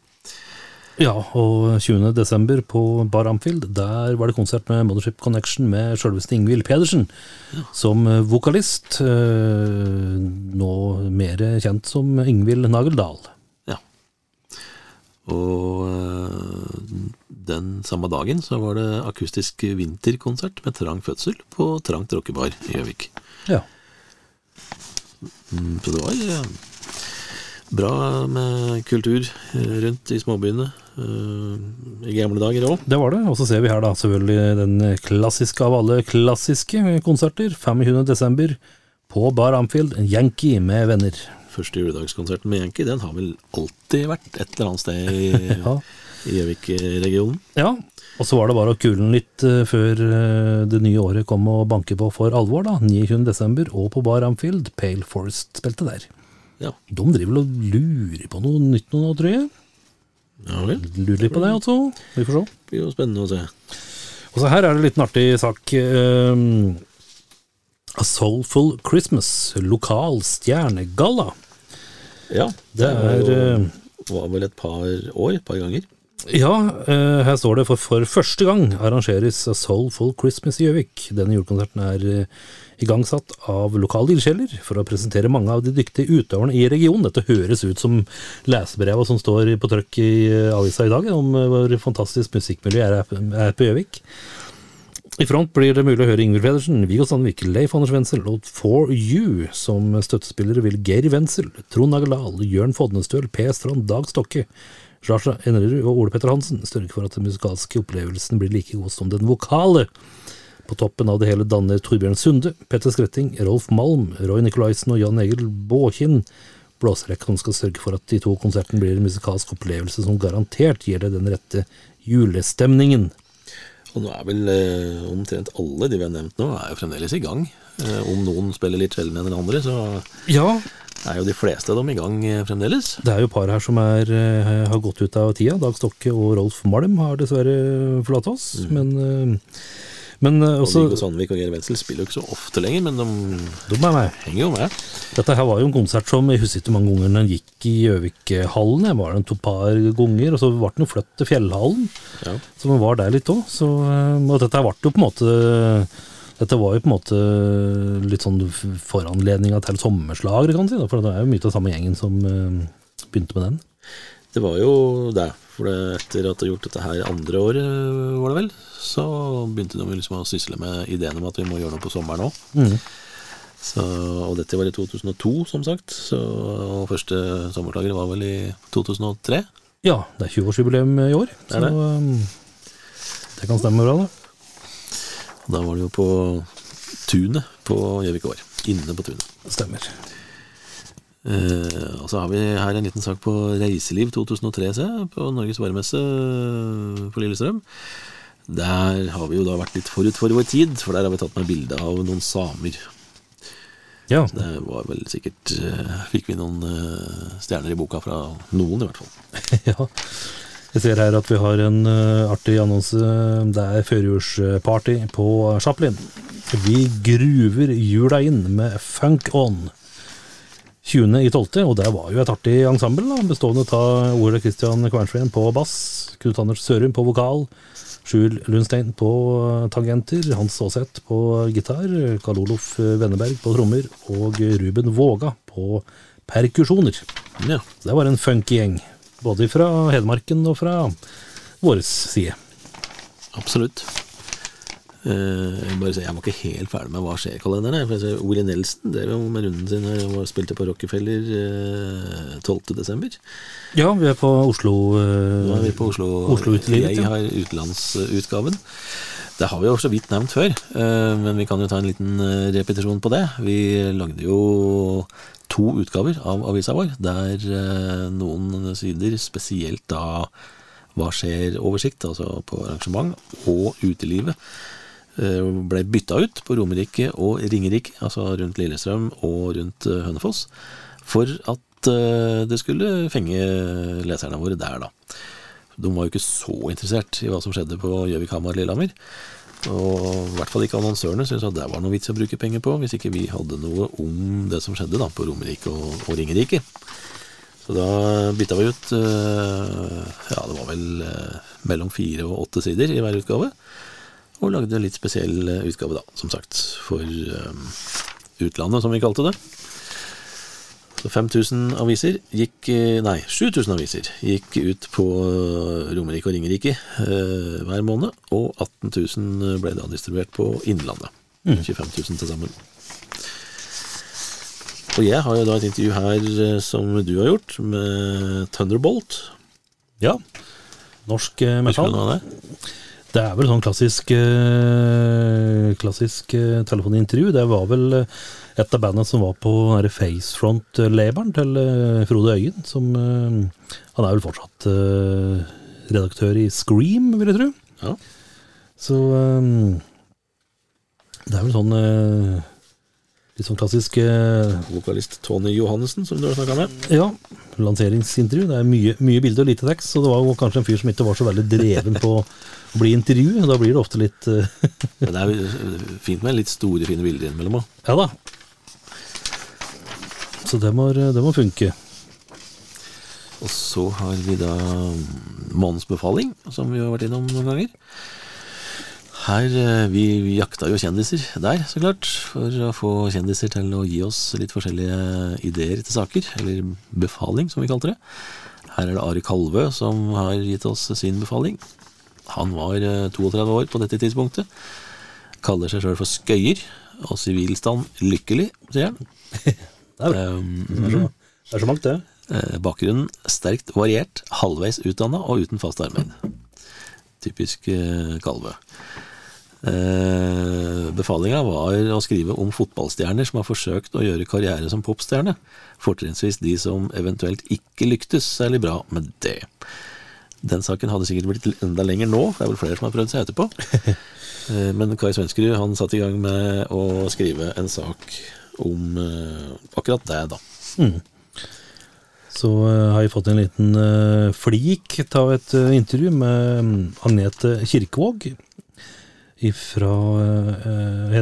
Ja, og 20. desember på Bar Amfield, der var det konsert med Mothership Connection med sjølveste Ingvild Pedersen som øh, vokalist. øh, Nå mer kjent som Ingvild Nageldal. Ja. Og eh, den samme dagen så var det akustisk vinterkonsert med Trang fødsel på Trangt rockebar i Gjøvik. Ja. Mm, Så det var eh, bra med kultur eh, rundt i småbyene eh, i gamle dager òg. Det var det. Og så ser vi her da selvfølgelig den klassiske av alle klassiske konserter. 25. desember på Bar Amfield, Yankee med venner. Første juledagskonserten med Yankee den har vel alltid vært et eller annet sted i Ja. i Gjøvik-regionen. ja. Og så var det bare å kule den litt eh, før det nye året kom og banke på for alvor, da. 29. desember, og på Bar Amfield. Pale Forest spilte der. Ja. De driver vel og lurer på noe nytt nå, tror jeg. ja vel. Lurer litt på det, altså. Vi får se. Det blir jo spennende å se. Og så her er det en liten artig sak. ehm, A Soulful Christmas, lokal stjernegalla. Ja, Det er jo, var vel et par år, et par ganger. Ja, uh, her står det for for første gang arrangeres A Soulful Christmas i Gjøvik. Denne julekonserten er eh, igangsatt av lokale ildsjeler for å presentere mange av de dyktige utøverne i regionen. Dette høres ut som lesebreva som står på trykk i eh, avisa i dag, om eh, hvor fantastisk musikkmiljø er, på Gjøvik. I front blir det mulig å høre Ingvild Pedersen, Viggo Sandvik, Leif Anders Wendsel og For You. Som støttespillere vil Geir Wendsel, Trond Ageldal, Jørn Fodnestøl, P. Strand, Dag Stokke, Sasha Enerud og Ole Petter Hansen sørge for at den musikalske opplevelsen blir like god som den vokale. På toppen av det hele danner Torbjørn Sunde, Petter Skretting, Rolf Malm, Roy Nikolaisen og Jan Egil Båkinn Blåserekkene som skal sørge for at de to konsertene blir en musikalsk opplevelse som garantert gir deg den rette julestemningen. Og nå er vel eh, omtrent alle de vi har nevnt nå, er jo fremdeles i gang. Eh, om noen spiller litt sjelden enn den andre, så Ja, er jo de fleste av dem i gang eh, fremdeles. det er jo par her som er, eh, har gått ut av tida. Dag Stokke og Rolf Malm har dessverre forlatt oss. Men, eh, men eh, Og også Viggo Sandvik og Geir Wendsel spiller jo ikke så ofte lenger, men de De er henger jo med. Dette her var jo en konsert som jeg husker ikke mange ganger den gikk i Gjøvikhallen. Jeg var der et par ganger, og så ble den jo flyttet til Fjellhallen. Ja. Så man var der litt òg. Og dette ble jo på en måte Dette var jo på en måte litt sånn foranledninga til sommerslagere, kan du si. For det er jo mye av samme gjengen som eh, begynte med den. Det var jo det. For det, etter at de har gjort dette her andre året, var det vel, så begynte de liksom å sysle med ideen om at vi må gjøre noe på sommeren òg. Så, og dette var i 2002, som sagt. Så, og første sommerslager var vel i 2003. Ja, det er 20-årsjubileum i år. Det så det. det kan stemme bra, det. Da var det jo på tunet på Gjøvik gård. Inne på tunet. Stemmer. Eh, og så har vi her en liten sak på Reiseliv 2003, se, på Norges varemesse eh, på Lillestrøm. Der har vi jo da vært litt forut for vår tid, for der har vi tatt med bilde av noen samer. Ja, Det var vel sikkert eh, Fikk vi noen eh, stjerner i boka fra noen, i hvert fall. ja. Jeg ser her at vi har en artig annonse. Det er førjulsparty på Chaplin. Vi gruver jula inn med Funk On. 20. i 12., og det var jo et artig ensemble, da, bestående av Ole Kristian Kvernsveen på bass, Knut Anders Sørum på vokal, Sjul Lundstein på tangenter, Hans Aaseth på gitar, Karl Olof Venneberg på trommer og Ruben Våga på perkusjoner. Ja. Det var en funky gjeng, både fra Hedmarken og fra vår side. Absolutt. Eh, jeg, bare si, jeg var ikke helt ferdig med Hva skjer-kalenderen. her, for jeg ser Willy Nelson drev jo med runden sin her og spilte på Rockefeller eh, 12. desember. Ja, vi er på Oslo. Nå er vi eh, på Oslo. Oslo-utelivet, Jeg har utenlandsutgaven. Det har vi jo så vidt nevnt før, eh, men vi kan jo ta en liten eh, repetisjon på det. Vi lagde jo to utgaver av avisa vår, der eh, noen sider, spesielt da Hva skjer-oversikt, altså på arrangement, og utelivet, eh, ble bytta ut på Romerike og Ringerike, altså rundt Lillestrøm og rundt eh, Hønefoss, for at eh, det skulle fenge leserne våre der, da. De var jo ikke så interessert i hva som skjedde på Gjøvik, Hamar, Lillehammer. Og i hvert fall ikke annonsørene syntes at det var noe vits å bruke penger på, hvis ikke vi hadde noe om det som skjedde da på Romerike og, og Ringerike. Så da bytta vi ut eh, Ja, det var vel eh, mellom fire og åtte sider i hver utgave. Og lagde en litt spesiell eh, utgave, da, som sagt, for eh, utlandet, som vi kalte det. Så 5000 aviser gikk eh, Nei, 7000 aviser gikk ut på Romerike og Ringerike eh, hver måned. Og 18 000 ble da distribuert på Innlandet. 25 000 til sammen. Og jeg har jo da et intervju her som du har gjort, med Thunderbolt. Ja. Norsk eh, Husker du noe av det? Det er vel sånn klassisk eh, Klassisk eh, telefonintervju. Det var vel eh, et av bandene som var på Facefront-labelen til Frode Øyen. Som Han er vel fortsatt redaktør i Scream, vil jeg tro. Ja. Så det er vel sånn Litt sånn klassisk Vokalist Tony Johannessen, som du har snakka med. ja, lanseringsintervju. Det er mye, mye bilder og lite tekst, så det var jo kanskje en fyr som ikke var så veldig dreven på å bli intervju. Da blir det ofte litt eh, Men det er fint med litt store, fine bilder innimellom òg. Ja da. Så det må, det må funke. Og så har vi da Månens befaling, som vi har vært innom noen ganger. Her, eh, vi, vi jakta jo kjendiser der, så klart, for å få kjendiser til å gi oss litt forskjellige ideer til saker, eller befaling, som vi kalte det. Her er det Ari Kalvø som har gitt oss sin befaling. Han var eh, 32 år på dette tidspunktet. Kaller seg sjøl for Skøyer, og sivilstand lykkelig, sier han. Det er, Um, det er, så, mangt, det. Eh, Bakgrunnen sterkt variert, halvveis utdanna og uten fast arbeid. Typisk eh, Kalvø. Eh, Befalinga var å skrive om fotballstjerner som har forsøkt å gjøre karriere som popstjerne. Fortrinnsvis de som eventuelt ikke lyktes særlig bra med det. Den saken hadde sikkert blitt enda lenger nå, det er vel flere som har prøvd seg etterpå. Eh, Men Kai Svenskerud han satte i gang med å skrive en sak om eh, akkurat det, da. Så eh, har jeg fått en liten flik av et intervju med mm, Agnete Kirkevåg fra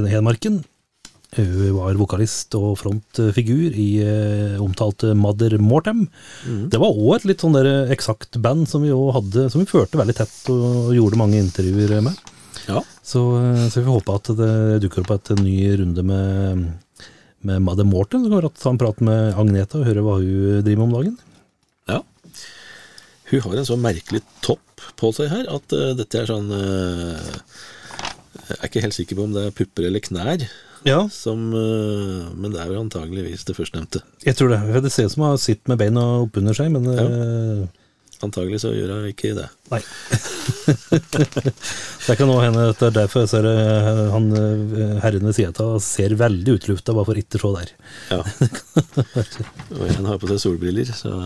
Hedmarken. Hun var vokalist og frontfigur i eh, omtalte Mother Mortem. Det var òg et litt sånn der eksakt band som vi jo hadde, som vi førte veldig tett og gjorde mange intervjuer med. Ja. Så, eh, så vi får håpe at det dukker opp et ny runde med, med Mother Mortem. Så kan vi ta en prat med Agneta og høre hva hun driver med om dagen. Ja. Hun har en så merkelig topp på seg her at uh, dette er sånn uh, Jeg er ikke helt sikker på om det er pupper eller knær, Ja, som, eh, men det er jo antageligvis det førstnevnte. jeg tror det. Det ser ut som hun har sittet med beina oppunder seg, men eh, Antagelig så gjør han ikke det. Nei. det kan òg hende at det er derfor jeg ser eh, han herren ved sida av ser veldig utlufta, bare for ikke å se der. Ja. Og en har på seg solbriller, så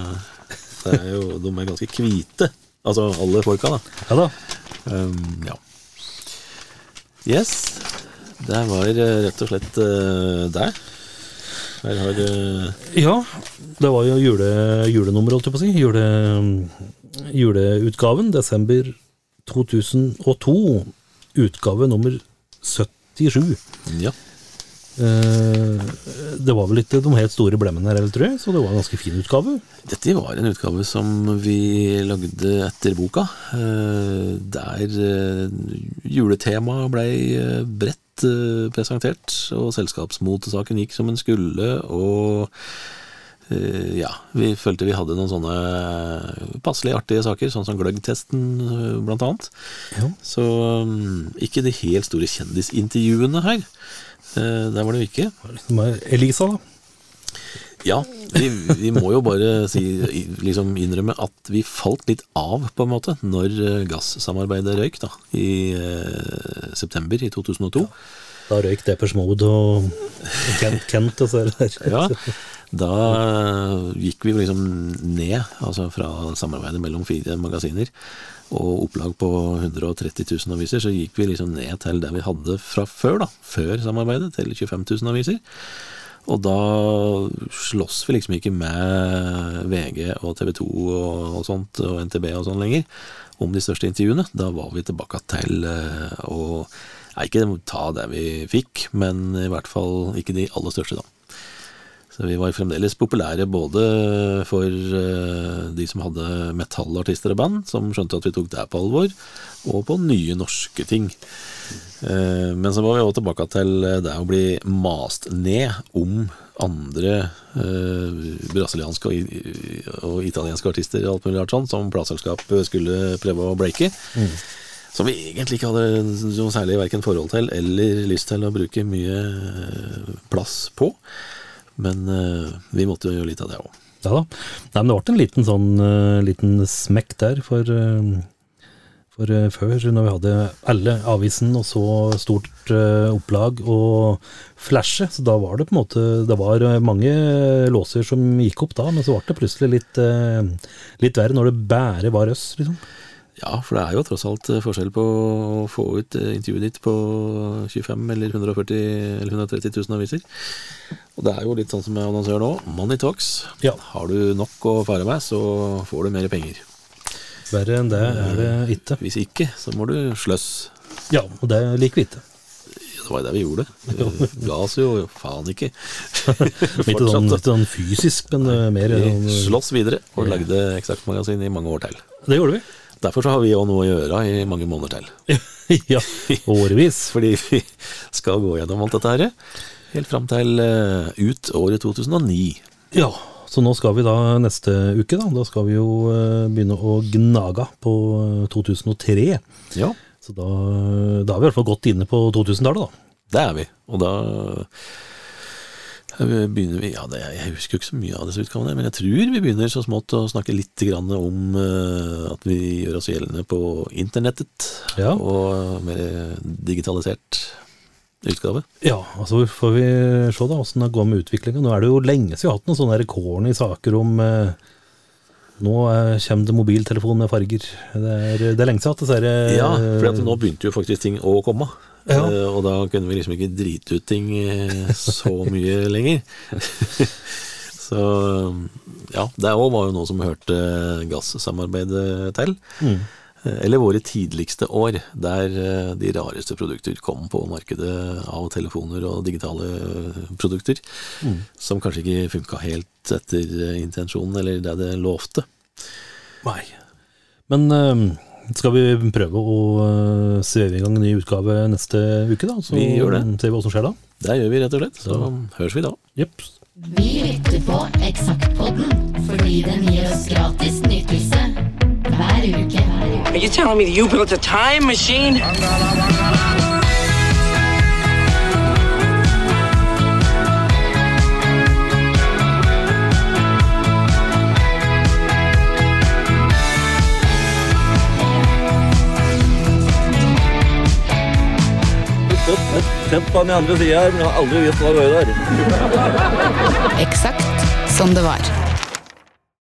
det er jo, de er ganske hvite. Altså alle folka, da. Ja da. Um, ja. Yes. Det var eh, rett og slett uh, deg. Her har uh, Ja, det var jo jule, julenummer, holdt jeg på å si. Jule, juleutgaven, desember 2002. Utgave nummer 77. Ja. Uh, det var vel ikke de helt store blemmene her, tror jeg, så det var en ganske fin utgave. Dette var en utgave som vi lagde etter boka, uh, der uh, juletemaet blei eh, bredt eh, presentert, og selskapsmotesaken gikk som den skulle, og eh, ja, vi følte vi hadde noen sånne passelig artige saker, sånn som gløggtesten eh, blant annet. Ja. Så mm, ikke de helt store kjendisintervjuene her. Der var det jo ikke. Elisa, da. Ja, vi, vi må jo bare si, liksom innrømme at vi falt litt av, på en måte, når eh, gassamarbeidet røyk da, i eh, september i 2002. Da røyk Deppers Mode og Kent, Kent og så er der. Ja, da eh, gikk vi liksom ned, altså fra samarbeidet mellom fire magasiner og opplag på 130 000 aviser, så gikk vi liksom ned til det vi hadde fra før, da, før samarbeidet, til 25 000 aviser. Og da slåss vi liksom ikke med VG og TV 2 og, sånt, og NTB og sånn lenger, om de største intervjuene. Da var vi tilbake til eh, å Nei, ikke ta det vi fikk, men i hvert fall ikke de aller største, da. Så vi var fremdeles populære både for eh, de som hadde metallartister og band, som skjønte at vi tok det på alvor, og på nye norske ting. Eh, Men så var vi også tilbake til det å bli mast ned om andre eh, brasilianske og, og italienske artister alt mulig rart sånn, som plateselskapet skulle prøve å breake. Som vi egentlig ikke hadde noe særlig verken forhold til eller lyst til å bruke mye eh, plass på. Men eh, vi måtte jo gjøre litt av det òg. Ja da. Nei, men det ble en liten sånn uh, liten smekk der for, eh, for eh, før, når vi hadde alle avisen og så stort eh, opplag og flashe, så da var det på en måte Det var eh, mange låser som gikk opp da, men så ble det plutselig litt, litt verre når det bare var oss, liksom. Ja, for det er jo tross alt forskjell på å få ut intervjuet ditt på 25 eller 140 eller 130 000 aviser. Og det er jo litt sånn som jeg annonserer nå. Money talks. Ja. Har du nok å fare med, så får du mer penger. Verre enn det er det ikke. Hvis ikke, så må du sløss. Ja, og det liker vi ikke. Det var jo det vi gjorde. Vi ga oss jo faen ikke. Ikke sånn, sånn fysisk, men Nei, mer Vi sånn, slåss videre og lagde Eksakt-magasin i mange år til. Det gjorde vi. Derfor så har vi òg noe å gjøre i mange måneder til. ja, årevis. Fordi vi skal gå gjennom alt dette her helt fram til eh, ut året 2009. Ja, så nå skal vi da neste uke, da, da skal vi jo eh, begynne å gnage på eh, 2003. Ja, Så da, da er vi i hvert fall godt inne på 2000-tallet, da. det er vi. Og da eh, begynner vi Ja, det, jeg husker jo ikke så mye av disse utgavene, men jeg tror vi begynner så smått å snakke litt grann om eh, at vi gjør oss gjeldende på internettet. Ja. Og mer digitalisert utgave. Ja, altså får vi se da åssen det går med utviklinga. Nå er det jo lenge siden vi har hatt noen sånne corny saker om eh, Nå eh, kommer det mobiltelefon med farger. Det er, det er lenge siden ser eh, Ja, for at nå begynte jo faktisk ting å komme. Ja. Eh, og da kunne vi liksom ikke drite ut ting eh, så mye lenger. så ja, det òg var jo noe som hørte gassamarbeidet til. Mm. Eh, Eller våre tidligste år, der eh, de rareste produkter kom på markedet av telefoner og digitale produkter. Mm. Som kanskje ikke funka helt etter eh, intensjonen, eller det det lovte. Nei. Men eh, skal vi prøve å sveve i gang en ny utgave neste uke, da? Så Vi gjør det. ser vi hva som skjer da. Det gjør vi rett og slett. Så Ja. høres vi da. Jepp. Vi lytter på Eksaktpodden fordi den gir oss gratis nytelse. Are you telling me that you built a time machine? Sett på den som det var.